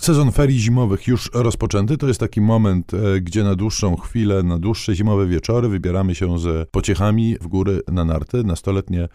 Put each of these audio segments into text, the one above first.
Sezon ferii zimowych już rozpoczęty. To jest taki moment, e, gdzie na dłuższą chwilę, na dłuższe zimowe wieczory wybieramy się z pociechami w góry na narty. Nastoletnie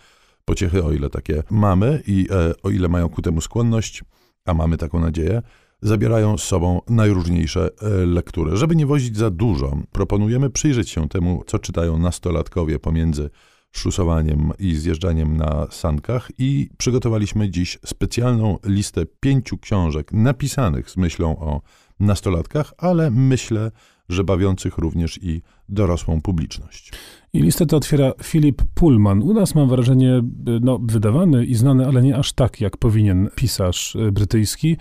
pociechy, o ile takie mamy i e, o ile mają ku temu skłonność, a mamy taką nadzieję, zabierają z sobą najróżniejsze e, lektury. Żeby nie wozić za dużo, proponujemy przyjrzeć się temu, co czytają nastolatkowie pomiędzy szusowaniem i zjeżdżaniem na sankach i przygotowaliśmy dziś specjalną listę pięciu książek napisanych z myślą o nastolatkach, ale myślę, że bawiących również i dorosłą publiczność. I listę to otwiera Filip Pullman. U nas mam wrażenie, no, wydawany i znany, ale nie aż tak, jak powinien pisarz e, brytyjski.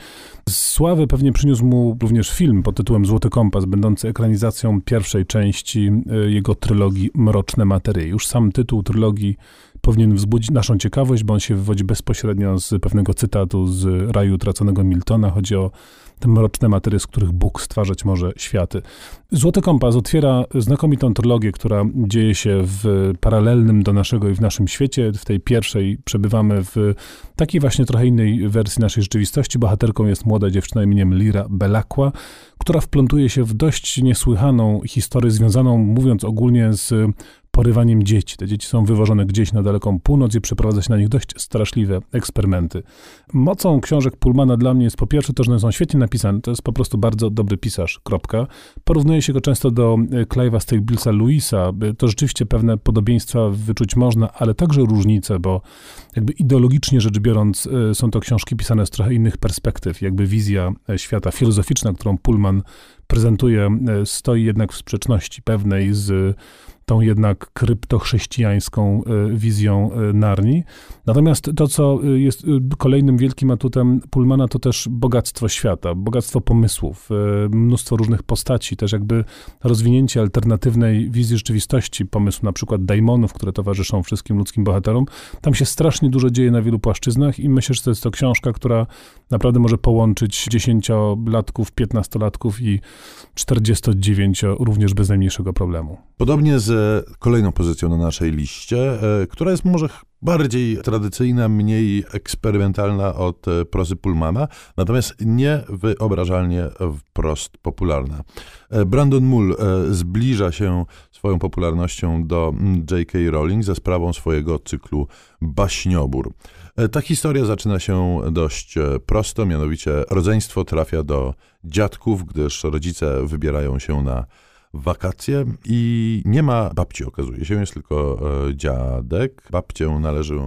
Sławę pewnie przyniósł mu również film pod tytułem Złoty Kompas, będący ekranizacją pierwszej części e, jego trylogii Mroczne Materie. Już sam tytuł trylogii powinien wzbudzić naszą ciekawość, bo on się wywodzi bezpośrednio z pewnego cytatu z Raju Utraconego Miltona. Chodzi o te mroczne materie, z których Bóg stwarzać może światy. Złoty Kompas otwiera znakomitą trylogię, która dzieje się w paralelnym do naszego i w naszym świecie. W tej pierwszej przebywamy w takiej właśnie trochę innej wersji naszej rzeczywistości. Bohaterką jest młoda dziewczyna imieniem Lira Belakła, która wplątuje się w dość niesłychaną historię związaną, mówiąc ogólnie, z porywaniem dzieci. Te dzieci są wywożone gdzieś na daleką północ i przeprowadza się na nich dość straszliwe eksperymenty. Mocą książek Pullmana dla mnie jest po pierwsze to, że one są świetnie napisane. To jest po prostu bardzo dobry pisarz, kropka. Porównuje się go często do e, Clive'a Stablesa Louisa. To rzeczywiście pewne podobieństwa wyczuć można, ale także różnice, bo jakby ideologicznie rzecz biorąc e, są to książki pisane z trochę innych perspektyw. Jakby wizja e, świata filozoficzna, którą Pullman prezentuje, stoi jednak w sprzeczności pewnej z tą jednak kryptochrześcijańską e, wizją e, Narni. Natomiast to, co e, jest kolejnym wielkim atutem Pullmana, to też bogactwo świata, bogactwo pomysłów, mnóstwo różnych postaci, też jakby rozwinięcie alternatywnej wizji rzeczywistości, pomysł na przykład daimonów, które towarzyszą wszystkim ludzkim bohaterom. Tam się strasznie dużo dzieje na wielu płaszczyznach i myślę, że to jest to książka, która naprawdę może połączyć dziesięciolatków, piętnastolatków i 49 również bez najmniejszego problemu. Podobnie z kolejną pozycją na naszej liście, e, która jest może bardziej tradycyjna, mniej eksperymentalna od e, prozy Pullmana, natomiast niewyobrażalnie wprost popularna. E, Brandon Mull zbliża się swoją popularnością do J.K. Rowling za sprawą swojego cyklu Baśniobór. Ta historia zaczyna się dość prosto, mianowicie rodzeństwo trafia do dziadków, gdyż rodzice wybierają się na wakacje i nie ma babci, okazuje się, jest tylko e, dziadek. Babcię należy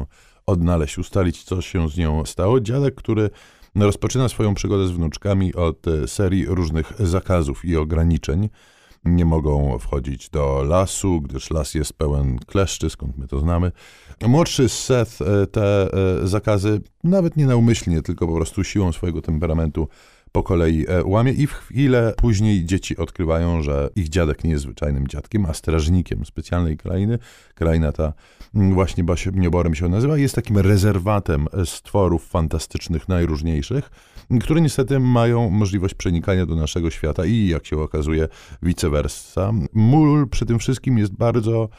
odnaleźć, ustalić, co się z nią stało. Dziadek, który rozpoczyna swoją przygodę z wnuczkami od e, serii różnych zakazów i ograniczeń. Nie mogą wchodzić do lasu, gdyż las jest pełen kleszczy, skąd my to znamy. Młodszy Seth e, te zakazy nawet nie naumyślnie, tylko po prostu siłą swojego temperamentu po kolei e, łamie i w chwilę później dzieci odkrywają, że ich dziadek nie jest zwyczajnym dziadkiem, a strażnikiem specjalnej krainy. Kraina ta mm, właśnie Baśnioborem się nazywa jest takim rezerwatem stworów fantastycznych, najróżniejszych, które niestety mają możliwość przenikania do naszego świata i jak się okazuje vice versa. Mul przy tym wszystkim jest bardzo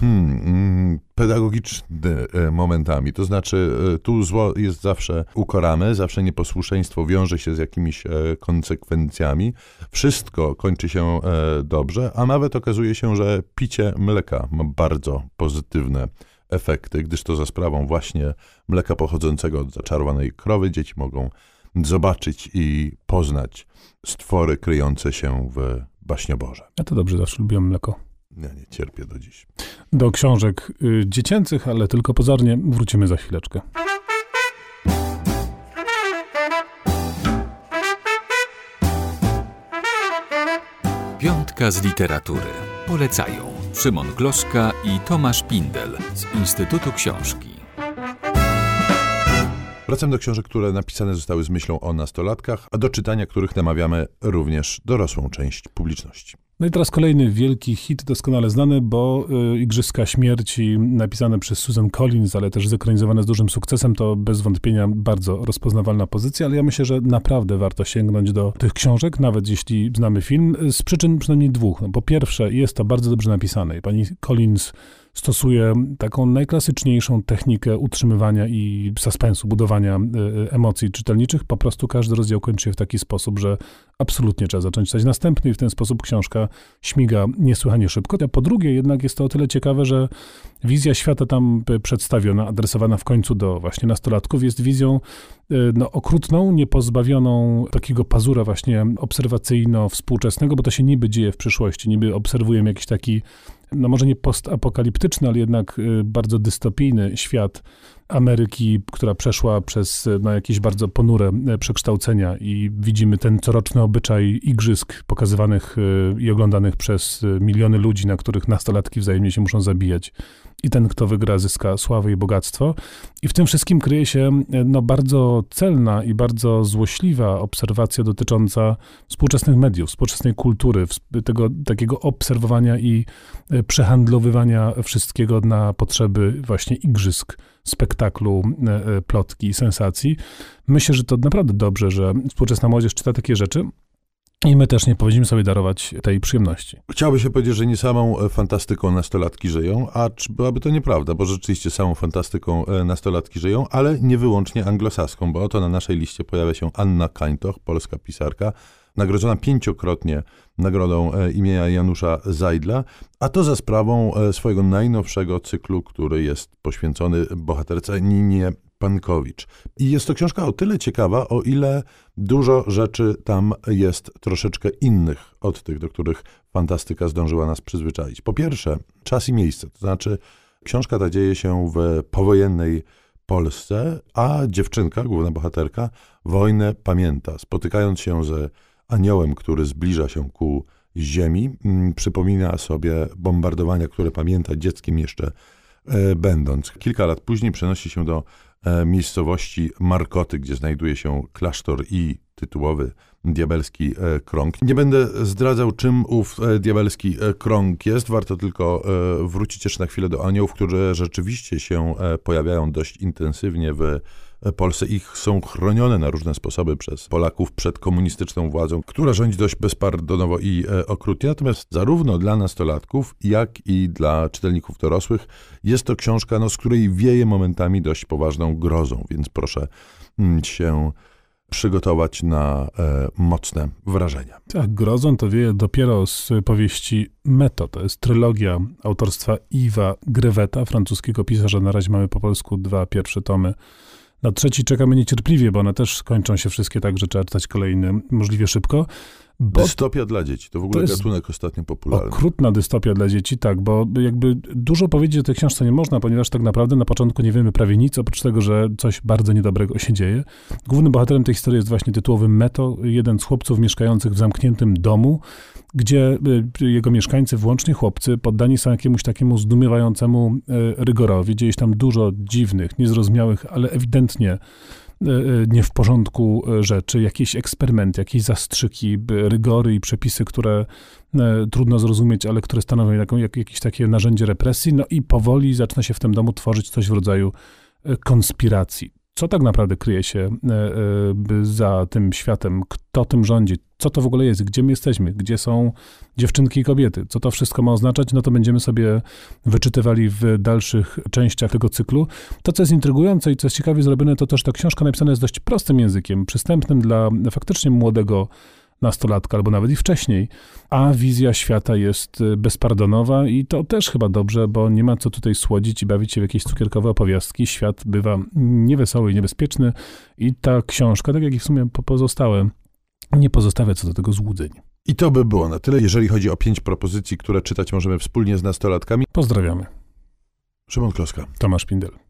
Hmm, mm, pedagogiczny e, momentami. To znaczy, e, tu zło jest zawsze ukorane, zawsze nieposłuszeństwo wiąże się z jakimiś e, konsekwencjami. Wszystko kończy się dobrze, a nawet okazuje się, że picie mleka ma bardzo pozytywne efekty, gdyż to za sprawą właśnie mleka pochodzącego od zaczarowanej krowy dzieci mogą zobaczyć i poznać stwory kryjące się w baśnioborze. Ja to dobrze, zawsze lubiłem mleko. Ja nie cierpię do dziś. Do książek y, dziecięcych, ale tylko pozornie, wrócimy za chwileczkę. Piątka z literatury. Polecają Szymon Gloszka i Tomasz Pindel z Instytutu Książki. Wracam do książek, które napisane zostały z myślą o nastolatkach, a do czytania których namawiamy również dorosłą część publiczności. No i teraz kolejny wielki hit, doskonale znany, bo y, Igrzyska Śmierci, napisane przez Susan Collins, ale też zekranizowane z dużym sukcesem, to bez wątpienia bardzo rozpoznawalna pozycja, ale ja myślę, że naprawdę warto sięgnąć do tych książek, nawet jeśli znamy film, z przyczyn przynajmniej dwóch. No, po pierwsze, jest to bardzo dobrze napisane i pani Collins stosuje taką najklasyczniejszą technikę utrzymywania i suspensu, budowania y, emocji czytelniczych. Po prostu każdy rozdział kończy się w taki sposób, że absolutnie trzeba zacząć czytać następny i w ten sposób książka śmiga niesłychanie szybko. A po drugie jednak jest to o tyle ciekawe, że wizja świata tam przedstawiona, adresowana w końcu do właśnie nastolatków jest wizją no, okrutną, niepozbawioną takiego pazura właśnie obserwacyjno-współczesnego, bo to się niby dzieje w przyszłości, niby obserwujemy jakiś taki no może nie postapokaliptyczny, ale jednak y, bardzo dystopijny świat Ameryki, która przeszła przez no, jakieś bardzo ponure e, przekształcenia i widzimy ten coroczny obyczaj igrzysk pokazywanych e, i oglądanych przez e, miliony ludzi, na których nastolatki wzajemnie się muszą zabijać. I ten, kto wygra, zyska sławę i bogactwo. I w tym wszystkim kryje się no, bardzo celna i bardzo złośliwa obserwacja dotycząca współczesnych mediów, współczesnej kultury, tego takiego obserwowania i przehandlowywania wszystkiego na potrzeby właśnie igrzysk spektaklu, e, e, plotki sensacji. Myślę, że to naprawdę dobrze, że współczesna młodzież czyta takie rzeczy. I my też nie powinniśmy sobie darować tej przyjemności. Chciałoby się powiedzieć, że nie samą e, fantastyką nastolatki żyją, a byłaby to nieprawda, bo rzeczywiście samą fantastyką nastolatki żyją, ale nie wyłącznie anglosaską, bo oto na naszej liście pojawia się Anna Kańtoch, polska pisarka, nagrodzona pięciokrotnie nagrodą e, imienia Janusza Zajdla, a to za sprawą e, swojego najnowszego cyklu, który jest poświęcony bohaterce Ninie Pankowicz. I jest to książka o tyle ciekawa, o ile dużo rzeczy tam jest troszeczkę innych od tych, do których fantastyka zdążyła nas przyzwyczaić. Po pierwsze, czas i miejsce, to znaczy książka ta dzieje się w powojennej Polsce, a dziewczynka, główna bohaterka, wojnę pamięta. Spotykając się ze aniołem, który zbliża się ku ziemi, mm, przypomina sobie bombardowania, które pamięta dzieckiem jeszcze e, będąc. Kilka lat później przenosi się do e, miejscowości Markoty, gdzie znajduje się klasztor i tytułowy diabelski e, krąg. Nie będę zdradzał, czym ów diabelski krąg jest. Warto tylko wrócić jeszcze na chwilę do aniołów, które rzeczywiście się pojawiają dość intensywnie w Polsce. Ich są chronione na różne sposoby przez Polaków przed komunistyczną władzą, która rządzi dość bezpardonowo i e, okrutnie. Natomiast zarówno dla nastolatków, jak i dla czytelników dorosłych jest to książka, no, z której wieje momentami dość poważną grozą, więc proszę mm, się przygotować na e, mocne wrażenia. Tak, grozą to wieje dopiero z powieści Meto. To jest trylogia autorstwa Iwa Greweta, francuskiego pisarza. Na razie mamy po polsku dwa pierwsze tomy na trzeci czekamy niecierpliwie, bo one też kończą się wszystkie tak, że trzeba czytać kolejny możliwie szybko. Bo dystopia dla dzieci, to w ogóle to gatunek ostatnio popularny. Okrutna dystopia dla dzieci, tak, bo jakby dużo powiedzieć o tej książce nie można, ponieważ tak naprawdę na początku nie wiemy prawie nic, oprócz tego, że coś bardzo niedobrego się dzieje. Głównym bohaterem tej historii jest właśnie tytułowy Meto, jeden z chłopców mieszkających w zamkniętym domu, gdzie y, jego mieszkańcy, włącznie chłopcy, poddani są jakiemuś takiemu zdumiewającemu y, rygorowi. Dzieje się tam dużo dziwnych, niezrozumiałych, ale ewidentnie nie w porządku e, rzeczy, jakieś eksperymenty, jakieś zastrzyki, rygory i przepisy, które trudno zrozumieć, ale które stanowią jaką, jak, jakieś takie narzędzie represji, no i powoli zaczyna się w tym domu tworzyć coś w rodzaju konspiracji co tak naprawdę kryje się e, e, za tym światem, kto tym rządzi, co to w ogóle jest, gdzie my jesteśmy, gdzie są dziewczynki i kobiety, co to wszystko ma oznaczać, no to będziemy sobie wyczytywali w dalszych częściach tego cyklu. To, co jest intrygujące i co jest ciekawie zrobione, to też ta książka napisana jest dość prostym językiem, przystępnym dla faktycznie młodego nastolatka albo nawet i wcześniej, a wizja świata jest y, bezpardonowa i to też chyba dobrze, bo nie ma co tutaj słodzić i bawić się w jakieś cukierkowe opowiastki. Świat bywa niewesoły i niebezpieczny i ta książka, tak jak i w sumie pozostałe, nie pozostawia co do tego złudzeń. I to by było na tyle, jeżeli chodzi o pięć propozycji, które czytać możemy wspólnie z nastolatkami. Pozdrawiamy. Szymon Kloska. Tomasz Pindel.